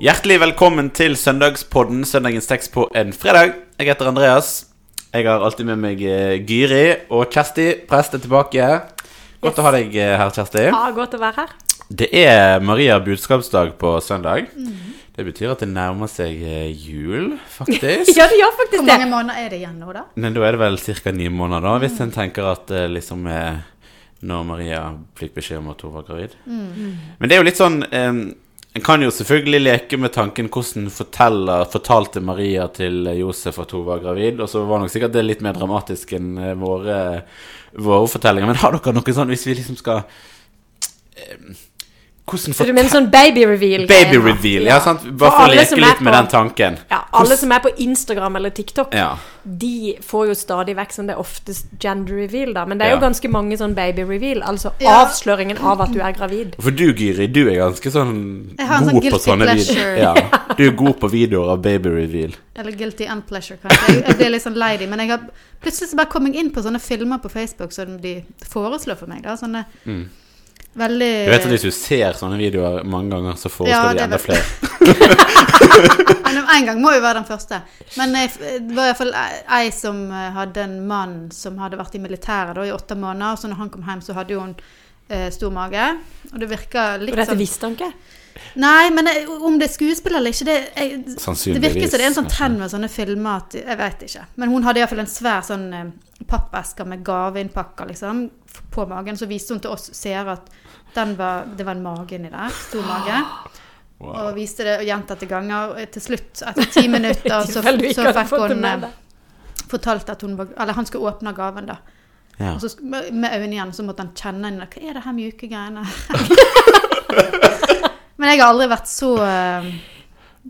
Hjertelig velkommen til søndagspodden Søndagens tekst på en fredag. Jeg heter Andreas. Jeg har alltid med meg eh, Gyri og Kjersti. Prest er tilbake. Godt å ha deg eh, her, Kjersti. Ja, godt å være her. Det er Maria budskapsdag på søndag. Det betyr at det nærmer seg eh, jul, faktisk. Ja, det gjør faktisk det. Hvor det. mange måneder er det igjen nå, da? Men da er det vel ca. ni måneder, da, hvis en tenker at liksom når Maria fikk beskjed om at hun var gravid. Men det er jo litt sånn En kan jo selvfølgelig leke med tanken hvordan fortalte Maria til Josef at hun var gravid, og så var nok sikkert det litt mer dramatisk enn eh, våre, våre fortellinger. Men har dere noe sånn, hvis vi liksom skal eh, Hvordan Så du mener sånn baby reveal? Baby reveal, ja, sant? Bare for å leke litt litt med den tanken. Ja, alle som er på Instagram eller TikTok, Ja. de får jo stadig vekk sånn det er oftest gender reveal, da. Men det er jo Ja. ganske mange sånn baby reveal. Altså Ja. avsløringen av at du er gravid. For du, Giri, du er ganske sånn en god sånn på sånne pleasure. videoer. Ja. Du er god på videoer av baby reveal. Eller guilty and pleasure, kanskje. Jeg, jeg blir litt sånn lei dem. men jeg har plutselig så bare kommet inn på sånne filmer på Facebook som de foreslår for meg. da, Sånne veldig. Du vet at Hvis du ser sånne videoer mange ganger, så foreslår Ja, de enda flere. Men En gang må jo være den første. Men jeg, det var iallfall ei som eh, hadde en mann som hadde vært i militæret da, i åtte måneder. Så når han kom hjem, så hadde jo hun eh, stor mage. Og det virka litt Og dette sånn visste han ikke. Nei, men jeg, om det er skuespill eller ikke, det, jeg, det virker som det er en sånn trend med sånne filmer at Jeg vet ikke. Men hun hadde iallfall en svær sånn eh, pappeske med gaveinnpakker, liksom, på magen. Så viste hun til oss seere at den var, det var en mage inni der. Stor mage. Wow. Og viste det gjentatte ganger. Til slutt, etter ti minutter, så, så fikk hun eh, fortalt at hun var Eller han skulle åpne gaven, da. Ja. Og så med med øynene igjen så måtte han kjenne inn Hva er det her mjuke greiene? Men jeg har aldri vært så eh,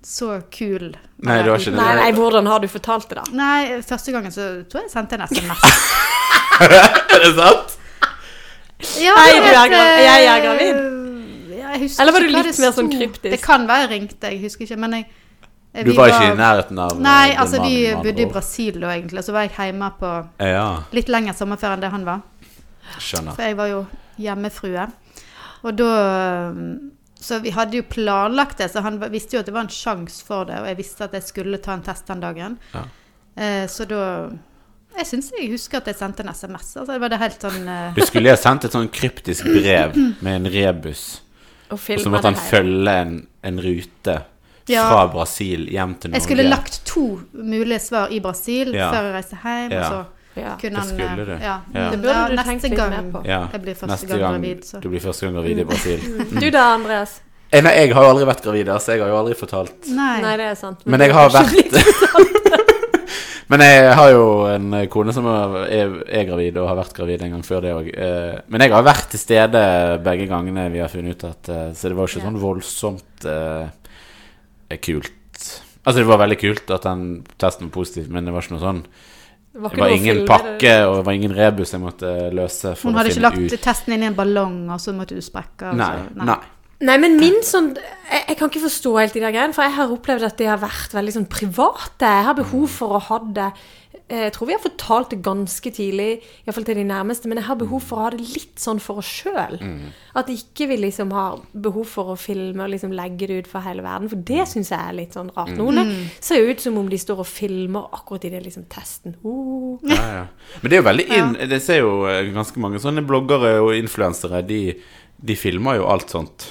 så kul. Nei, det var ikke det. Nei, nei, hvordan har du fortalt det, da? Nei, første gangen så tror jeg jeg sendte en SMS. Er det sant? Ja, Hei, du er gravid. eh, jeg er gravid. jeg husker Eller var du litt mer sånn kryptisk? Det kan være jeg ringte, jeg husker ikke. Men jeg jeg Du var, var ikke i nærheten av Nei, eh, altså vi bodde i. Brasil da, egentlig. Så var jeg hjemme på Ja, litt lengre sommerferie enn det han var. skjønner. For jeg var jo hjemmefrue. Og da Så vi hadde jo planlagt det, så han visste jo at det var en sjanse for det. Og jeg visste at jeg skulle ta en test den dagen. Ja. Eh, så da Jeg syns jeg husker at jeg sendte en SMS. Altså det var det helt sånn eh, Du skulle ha sendt et sånn kryptisk brev med en rebus. Og Og så måtte han følge en, en rute Ja. fra Brasil hjem til Norge. Jeg skulle lagt to mulige svar i Brasil Ja. før jeg reiste hjem. Ja. Og så Ja. kunne Det skulle eh, du. Ja. Ja. Det burde du neste tenkt litt gang mer på. Ja, jeg blir første neste gang gang gravid, så du blir første gang gravid i Brasil. Du da, Andreas? Jeg, Nei, jeg har jo aldri vært gravid, så jeg har jo aldri fortalt Nei. Nei, det er sant. Men jeg har vært Men jeg har jo en kone som er, er, gravid, og har vært gravid en gang før det òg. Men jeg har vært til stede begge gangene vi har funnet ut at eh, Så det var ikke Ja. sånn voldsomt eh, kult. Altså, det var veldig kult at den testen var positiv, men det var ikke noe sånn Det var Det var ingen pakke, og det var ingen rebus jeg måtte løse for Hun hadde å ikke lagt ut testen inn i en ballong, og så måtte du sprekke? Nei, Nei. Nei. Nei, men min sånn jeg, jeg kan ikke forstå helt de der greiene, for jeg har opplevd at det har vært veldig sånn private. Jeg har behov for å ha det Jeg tror vi har fortalt det ganske tidlig, iallfall til de nærmeste, men jeg har behov for å ha det litt sånn for oss sjøl. At ikke vi liksom har behov for å filme og liksom legge det ut for hele verden, for det syns jeg er litt sånn rart. Noen ser jo ut som om de står og filmer akkurat i det liksom testen. Uh. Ja, ja. Men det er jo veldig inn Det ser jo eh, ganske mange sånne bloggere og influensere, de, de filmer jo alt sånt.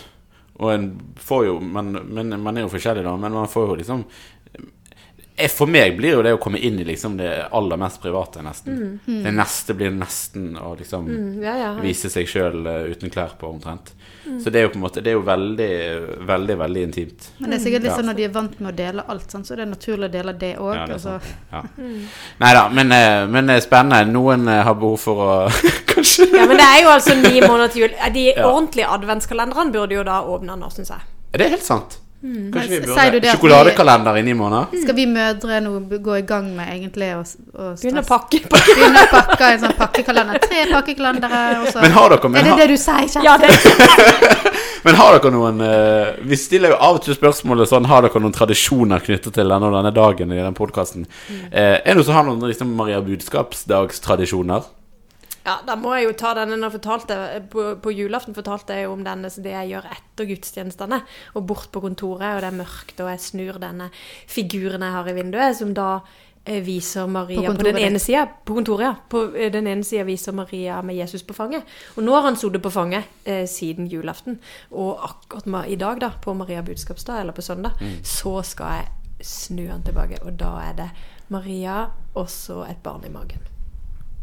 Og en får jo men, men man er jo forskjellig, da, men man får jo liksom eh, For meg blir jo det å komme inn i liksom det aller mest private, nesten. Det neste blir nesten å liksom Mm, ja, ja. vise seg sjøl uten klær på, omtrent. Så det er jo på en måte Det er jo veldig, veldig, veldig intimt. Men det er sikkert litt Ja. sånn når de er vant med å dele alt, sånn, så det er naturlig å dele det òg. Ja, altså. Ja. Nei da, men, eh, men eh, spennende. Noen eh, har behov for å Kanskje Ja, men det er jo altså ni måneder til jul. De ordentlige adventskalenderne burde jo da åpne nå, syns jeg. Det Er helt sant? Kanskje vi burde sier du det Sjokoladekalender inni måneden? Skal vi mødre nå gå i gang med egentlig å, s- Begynne å pakke. pakke. Begynne å pakke en sånn pakkekalender. Tre pakkekalendere, og så Men har dere, men Er det har, det du sier, kjære? Ja, det, men har dere noen eh, Vi stiller jo av og til spørsmålet sånn Har dere noen tradisjoner knyttet til denne, denne dagen i den podkasten? Mm. er det noen som har noen liksom Maria Budskapsdagstradisjoner? Ja, da må jeg jo ta denne når jeg fortalte På, på julaften fortalte jeg jo om denne så det jeg gjør etter gudstjenestene. Og bort på kontoret, og det er mørkt, og jeg snur denne figuren jeg har i vinduet, som da eh, viser Maria På på, den ene sida. På kontoret, ja. På eh, den ene sida viser Maria med Jesus på fanget. Og nå har han sittet på fanget eh, siden julaften. Og akkurat i dag, da, på Maria budskapsdag, eller på søndag, så skal jeg snu han tilbake. Og da er det Maria og så et barn i magen.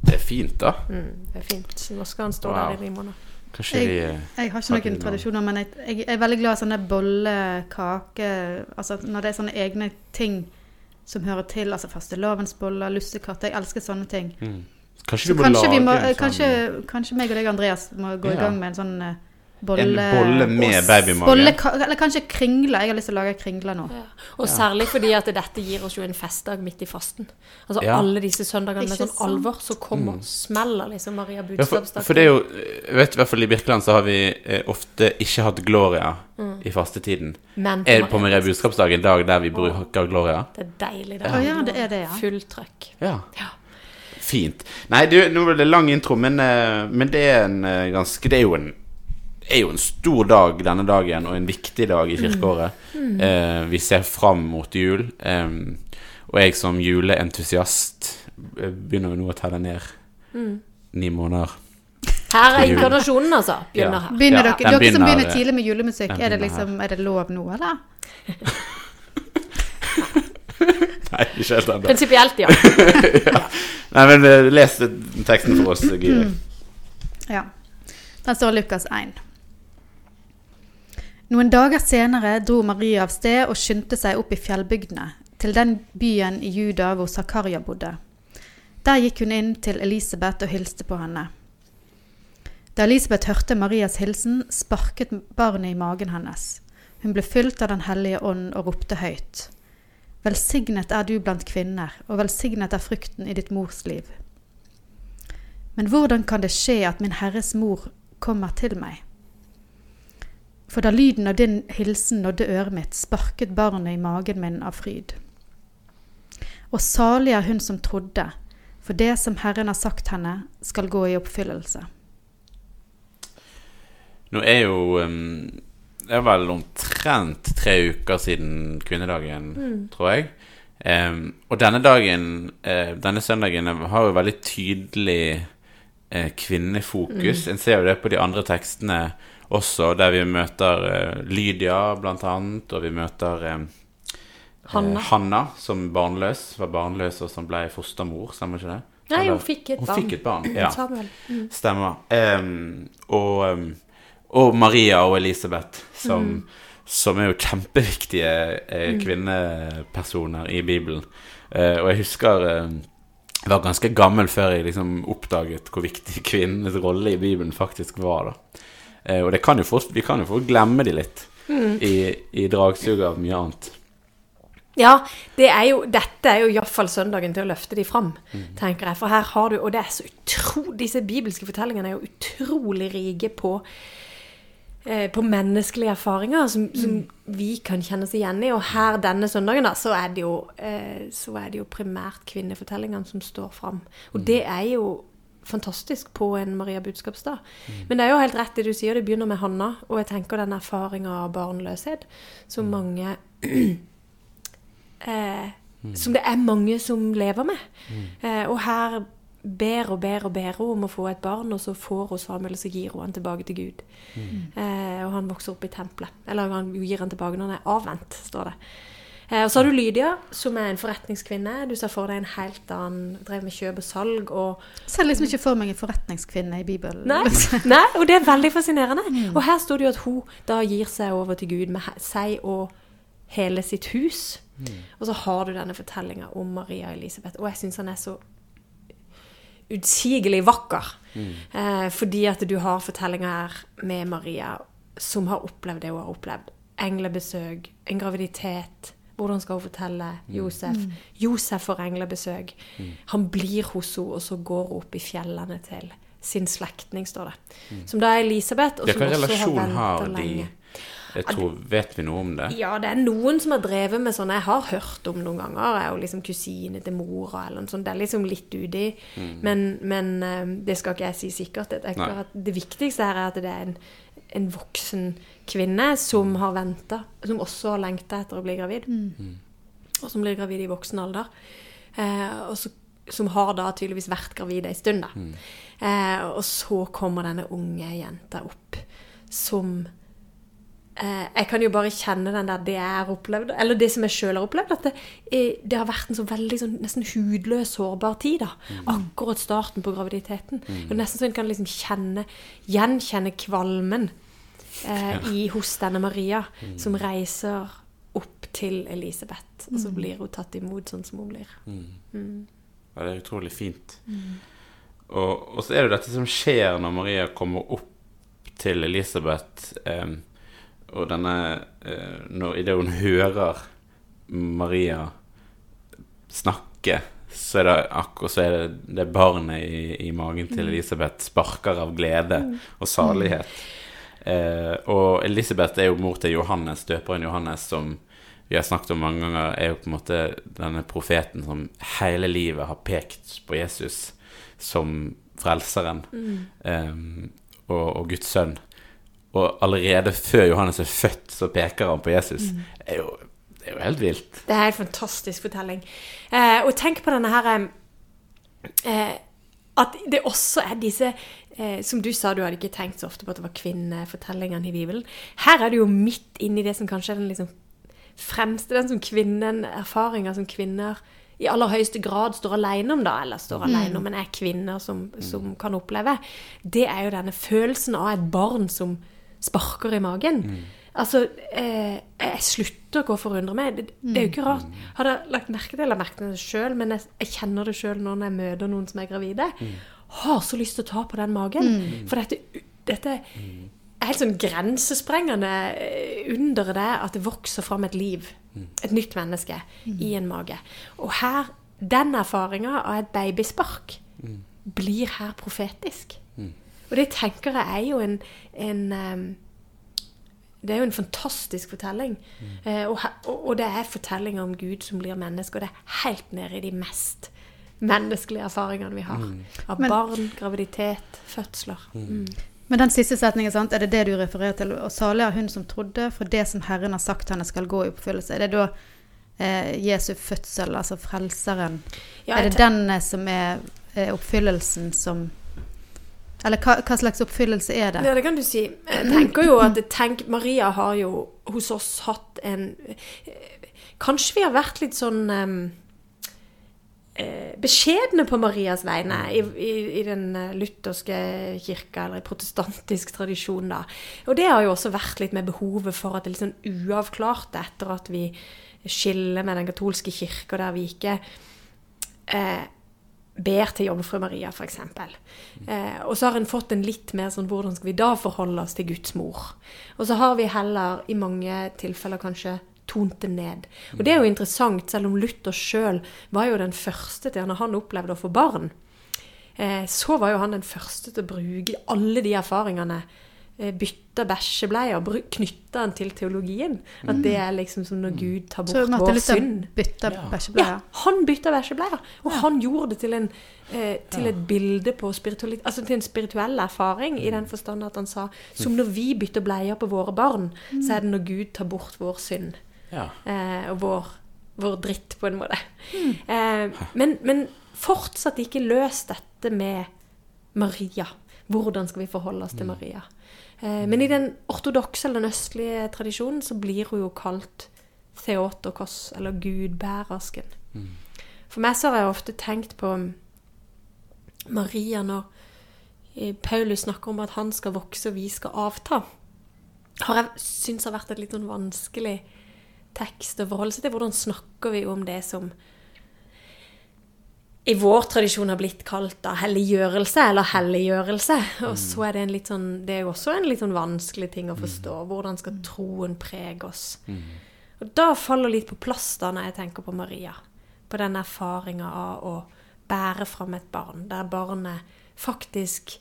Det er fint, da. Mm, det er fint. Så nå skal han stå Wow. der i ni måneder. Kanskje Jeg, vi jeg har ikke noen tradisjoner, men jeg, jeg er veldig glad i sånne boller, kake Altså når det er sånne egne ting som hører til. Altså fastelavnsboller, lussekatter. Jeg elsker sånne ting. mm. Kanskje Så kanskje, må, sånn kanskje, kanskje meg og deg, Andreas, må gå i gang med en sånn eh, bolle... En bolle med babymage. bolle- Eller kanskje kringle. Jeg har lyst til å lage kringle nå. Ja. Og særlig fordi at dette gir oss jo en festdag midt i fasten. Altså Ja. alle disse søndagene med sånn sant? alvor, så kommer Mm. smeller liksom Maria Ja, for, for det er jo Jeg vet i hvert fall i Birkeland så har vi eh, ofte ikke hatt Gloria Mm. i fastetiden. Men Er det på Maria budskapsdag en dag der vi bruker Gloria? Det er deilig, det. Ja. ja, det er det, ja. Full trøkk. Ja. Ja. Fint. Nei, du, nå ble det lang intro, men, eh, men det er en eh, ganske Det er jo en er jo en stor dag denne dagen, og en viktig dag i kirkeåret. Eh, vi ser fram mot jul. Eh, og jeg som juleentusiast eh, begynner jo nå å telle ned ni måneder. Her er inkarnasjonen, altså. Begynner her. Begynner Ja, dere, begynner, som begynner- tidlig med julemusikk, er det, liksom, er det lov nå, eller? Nei, ikke helt ennå. Prinsipielt, ja. Nei, men eh, les teksten for oss, Gyri. Ja. Den står Lukas 1. Noen dager senere dro Maria av sted og skyndte seg opp i fjellbygdene, til den byen i Juda hvor Zakaria bodde. Der gikk hun inn til Elisabeth og hilste på henne. Da Elisabeth hørte Marias hilsen, sparket barnet i magen hennes. Hun ble fylt av Den hellige ånd og ropte høyt. Velsignet er du blant kvinner, og velsignet er frukten i ditt mors liv. Men hvordan kan det skje at min Herres mor kommer til meg? For da lyden av din hilsen nådde øret mitt, sparket barnet i magen min av fryd. Og salig er hun som trodde, for det som Herren har sagt henne, skal gå i oppfyllelse. Nå er jo um, Det er vel omtrent tre uker siden kvinnedagen, tror jeg. Um, og denne dagen, eh, denne søndagen, har jo veldig tydelig eh, kvinnefokus. En ser jo det på de andre tekstene også, der vi møter eh, Lydia, blant annet, og vi møter eh, Hanna. eh, Hanna som barnløs, var barnløs og som ble fostermor, stemmer ikke det? Nei, Eller- hun fikk et hun barn. fikk et barn, ja. Mm. Stemmer. Um, og, og Maria og Elisabeth, som, som er jo kjempeviktige eh, kvinnepersoner i Bibelen. Uh, og jeg husker uh, jeg var ganske gammel før jeg liksom oppdaget hvor viktig kvinnenes rolle i Bibelen faktisk var. da. Eh, og det kan jo fort, vi kan jo fort glemme de litt i, i dragsuget av mye annet. Ja, det er jo, dette er jo iallfall søndagen til å løfte de fram, tenker jeg. For her har du Og det er så utro, disse bibelske fortellingene er jo utrolig rike på eh, på menneskelige erfaringer som, som vi kan kjenne oss igjen i. Og her denne søndagen, da, så er det jo, eh, så er det jo primært kvinnefortellingene som står fram. Og det er jo fantastisk på en Maria budskapsdag. Men det er jo helt rett det du sier, det begynner med Hanna. Og jeg tenker den erfaringa av barnløshet som mange eh, Som det er mange som lever med. Eh, og her ber og ber og ber hun om å få et barn, og så får hun Samuel, og så gir hun han tilbake til Gud. Eh, og han vokser opp i tempelet. Eller han gir han tilbake når han er avvent, står det. Eh, og så har du Lydia, som er en forretningskvinne. Du ser for deg en helt annen Drev med kjøp og salg og Ser liksom ikke for meg en forretningskvinne i Bibelen. Nei, nei, og det er veldig fascinerende. Og her står det jo at hun da gir seg over til Gud med seg og hele sitt hus. Og så har du denne fortellinga om Maria Elisabeth. Og jeg syns han er så utsigelig vakker. Eh, fordi at du har fortellinga her med Maria som har opplevd det hun har opplevd. Englebesøk, en graviditet. Hvordan skal hun fortelle Josef? Josef får englebesøk. Han blir hos henne, og så går hun opp i fjellene til sin slektning, står det. Som da er Elisabeth, og Hvilken som hva også har relasjon har venta de? lenge. Jeg tror, Vet vi noe om det? Ja, det er noen som har drevet med sånn Jeg har hørt om noen ganger. Jeg er jo liksom kusine til mora eller noe sånt. Det er liksom litt uti. Men, men eh, det skal ikke jeg si sikkert. Jeg det viktigste her er at det er en, en voksen kvinne som har venta, som også har lengta etter å bli gravid. Og som blir gravid i voksen alder. Eh, og så, som har da tydeligvis vært gravid ei stund, da. Eh, og så kommer denne unge jenta opp som eh, Jeg kan jo bare kjenne den der det jeg har opplevd, eller det som jeg sjøl har opplevd, at det, eh, det har vært en så veldig sånn nesten hudløs, sårbar tid. da. Akkurat starten på graviditeten. Og nesten så en kan liksom kjenne, gjenkjenne kvalmen eh, i, hos denne Maria, som reiser opp til Elisabeth. Og så blir hun tatt imot sånn som hun blir. Ja, det er utrolig fint. Og, og så er det dette som skjer når Maria kommer opp til Elisabeth, eh, og denne eh, når, Idet hun hører Maria snakke, så er det akkurat så er det, det barnet i, i magen til Elisabeth sparker av glede og salighet. Eh, og Elisabeth er jo mor til Johannes, døperen Johannes, som vi har snakket om mange ganger, er jo på en måte denne profeten som hele livet har pekt på Jesus som frelseren eh, og, og Guds sønn. Og allerede før Johannes er født, så peker han på Jesus. Det, er jo, det er jo helt vilt. Det er en fantastisk fortelling. Eh, og tenk på denne her eh, At det også er disse eh, Som du sa, du hadde ikke tenkt så ofte på at det var kvinnefortellingene i Bibelen. Her er det jo midt inni det som kanskje er den liksom fremste, den som kvinnen, erfaringer som kvinner i aller høyeste grad står alene om, da, eller står alene om, men er kvinner som, som kan oppleve. Det er jo denne følelsen av et barn som sparker i magen. Altså, eh, jeg slutter å forundre meg. Det, det er jo ikke rart. Har dere lagt merke til eller merket det sjøl, men jeg, jeg kjenner det sjøl når jeg møter noen som er gravide. Har så lyst til å ta på den magen. For dette, dette er helt sånn grensesprengende eh, under det at det vokser fram et liv. Et nytt menneske i en mage. Og her, den erfaringa av et babyspark blir her profetisk. Og det tenker jeg er jo en, en Det er jo en fantastisk fortelling. Eh, og, og, og det er fortellinger om Gud som blir menneske, og det er helt nede i de mest menneskelige erfaringene vi har. Av Men- barn, graviditet, fødsler. Mm. Men den siste setningen, sant, er det det du refererer til? Og salig er hun som trodde, for det som Herren har sagt henne skal gå i oppfyllelse. Er det da eh, Jesu fødsel, altså Frelseren? Ja, er det den eh, som er er oppfyllelsen som Eller hva, hva slags oppfyllelse er det? Ja, det kan du si. Jeg tenker jo at tenk, Maria har jo hos oss hatt en Kanskje vi har vært litt sånn eh, beskjedne på Marias vegne i, i, i den eh, lutherske kirka, eller i protestantisk tradisjon, da. Og det har jo også vært litt med behovet for at det er litt sånn uavklart etter at vi skiller med den katolske kirka, der vi ikke eh, ber til jomfru Maria, f.eks. Eh, og så har en fått en litt mer sånn Hvordan skal vi da forholde oss til Guds mor? Og så har vi heller i mange tilfeller kanskje tont det ned. Og det er jo interessant, selv om Luther sjøl var jo den første til når han opplevde å få barn. Eh, så var jo han den første til å bruke alle de erfaringene. Eh, bytta bæsjebleier, og knytta den til teologien. At det er liksom som når Gud tar bort vår liksom synd. bytter Ja. bæsjebleier? Ja, han bytta bæsjebleier. Og han gjorde det til, en, eh, til et bilde på altså til en spirituell erfaring, i den forstand at han sa som når vi bytter bleier på våre barn, så er det når Gud tar bort vår synd. Ja. Eh, og vår, vår dritt, på en måte. Eh, men, men fortsatt ikke løs dette med Maria. Hvordan skal vi forholde oss til Maria? Eh, men i den ortodokse eller den østlige tradisjonen så blir hun jo kalt Theotokos, eller gudbærersken. For meg så har jeg ofte tenkt på Maria når eh, Paulus snakker om at han skal vokse og vi skal avta. Har jeg syns har vært et litt sånn vanskelig tekst å forholde seg til. Hvordan snakker vi om det som i vår tradisjon har blitt kalt da helliggjørelse, eller helliggjørelse. Og så er det en litt sånn Det er jo også en litt sånn vanskelig ting å forstå. Hvordan skal troen prege oss? Og da faller litt på plass da når jeg tenker på Maria. På den erfaringa av å bære fram et barn, der barnet faktisk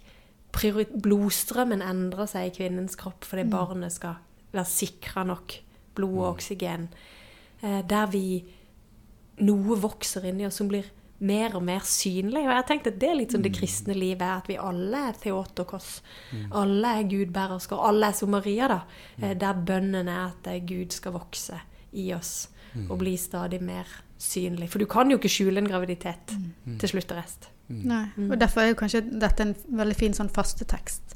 Blodstrømmen endrer seg i kvinnens kropp fordi barnet skal være sikra nok blod og oksygen. Eh, der vi Noe vokser inni oss som blir mer og mer synlig. Og jeg har tenkt at det er litt sånn det kristne livet er, at vi alle er Theotokos. Alle er gudbærersker. Alle er som Maria, da. Mm. Der bønnen er at eh, Gud skal vokse i oss og bli stadig mer synlig. For du kan jo ikke skjule en graviditet til slutt og rest. Nei. Og derfor er jo kanskje dette en veldig fin sånn fastetekst.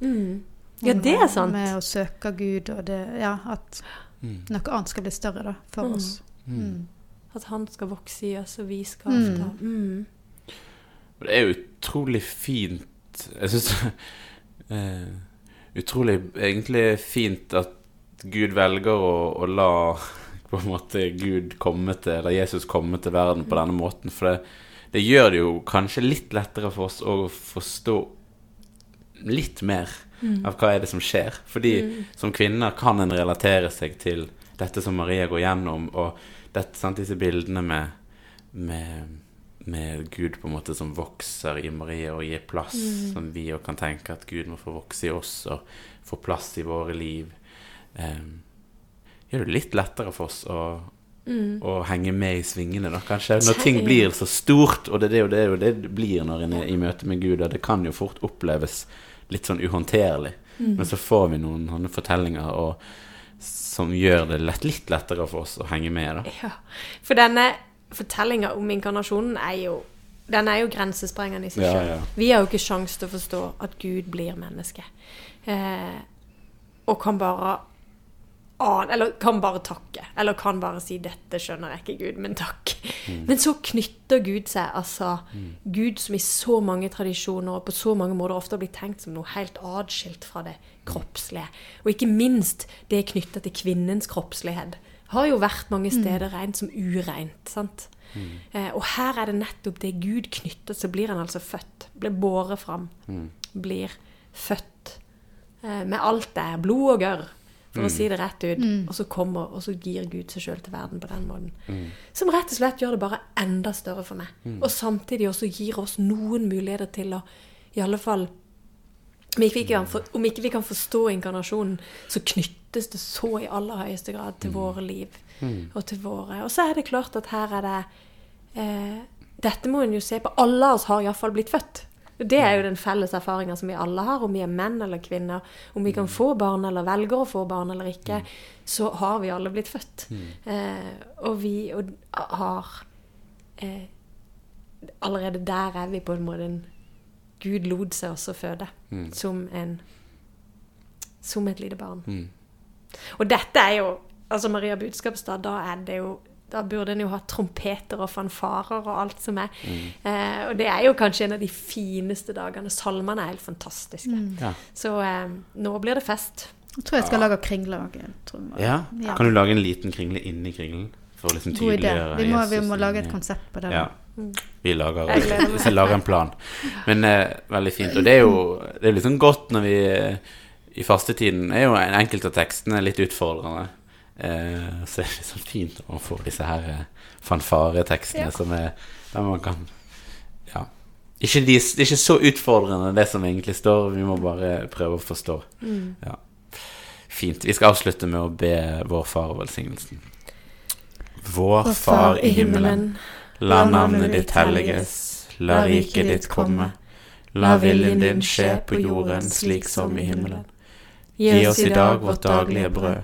Ja, det er sant. Med å søke Gud og det Ja, at noe annet skal bli større, da, for oss. Mm. At han skal vokse i oss, og vi skal Mm. avta. Mm. Og Det er jo utrolig fint Jeg syns uh, Utrolig egentlig fint at Gud velger å, å la på en måte Gud komme til Eller Jesus komme til verden på denne måten. For det, det gjør det jo kanskje litt lettere for oss å forstå litt mer av hva er det som skjer. Fordi som kvinner kan en relatere seg til dette som Maria går gjennom, og dette, sant, disse bildene med, med, med Gud på en måte som vokser i Maria og gir plass, som vi òg kan tenke at Gud må få vokse i oss og få plass i våre liv. Um, gjør det litt lettere for oss å, å henge med i svingene, da, kanskje. Når ting blir så stort, og det er jo det, det det blir når en er i møte med Gud, og det kan jo fort oppleves litt sånn uhåndterlig. Men så får vi noen fortellinger og, som gjør det lett, litt lettere for oss å henge med, da. Ja. For denne fortellinga om inkarnasjonen er jo den er jo grensesprengende i seg Ja, selv. ja. Vi har jo ikke sjanse til å forstå at Gud blir menneske. Eh, og kan bare an, Eller kan bare takke. Eller kan bare si 'dette skjønner jeg ikke, Gud, men takk'. Men så knytter Gud seg, altså Gud som i så mange tradisjoner og på så mange måter ofte har blitt tenkt som noe helt atskilt fra det kroppslige. Og ikke minst det knytta til kvinnens kroppslighet. Har jo vært mange steder rent som ureint. sant? Eh, og her er det nettopp det Gud knytter, så blir han altså født. Blir båret fram. Blir født. Eh, med alt det er. Blod og gørr, for å si det rett ut. Og så kommer, og så gir Gud seg sjøl til verden på den måten. Som rett og slett gjør det bare enda større for meg. Og samtidig også gir oss noen muligheter til å i alle fall om ikke, vi kan, for, om ikke vi kan forstå inkarnasjonen, så knyttes det så i aller høyeste grad til våre liv. Og til våre Og så er det klart at her er det eh, Dette må en jo se på. Alle av oss har iallfall blitt født. Det er jo den felles erfaringa som vi alle har, om vi er menn eller kvinner. Om vi kan få barn eller velger å få barn eller ikke, så har vi alle blitt født. Eh, og vi og, har eh, Allerede der er vi på en måte en Gud lot seg også føde som en Som et lite barn. Og dette er jo Altså Maria Budskapsstad, da er det jo da burde en jo ha trompeter og fanfarer og alt som er. Eh, og det er jo kanskje en av de fineste dagene. Salmene er helt fantastiske. Ja. Så eh, nå blir det fest. Jeg tror jeg skal lage kringle jeg tror jeg. Ja. Ja. Kan du lage en liten kringle inni kringlen? For å liksom tydeliggjøre Vi må, vi må lage et konsept på det. Ja. Vi lager, vi lager en plan. Men eh, veldig fint. Og det er jo det er sånn godt når vi eh, I fastetiden er jo en enkelte av tekstene litt utfordrende. Eh, så er det liksom fint å få disse her eh, fanfaretekstene Ja. som er Der man kan Ja. Ikke de, det er ikke så utfordrende, det som egentlig står. Vi må bare prøve å forstå. Ja. Fint. Vi skal avslutte med å be vår far velsignelsen. Vår Far i himmelen. La navnet ditt helliges, la riket ditt komme. La viljen din skje på jorden slik som i himmelen. Gi oss i dag vårt daglige brød,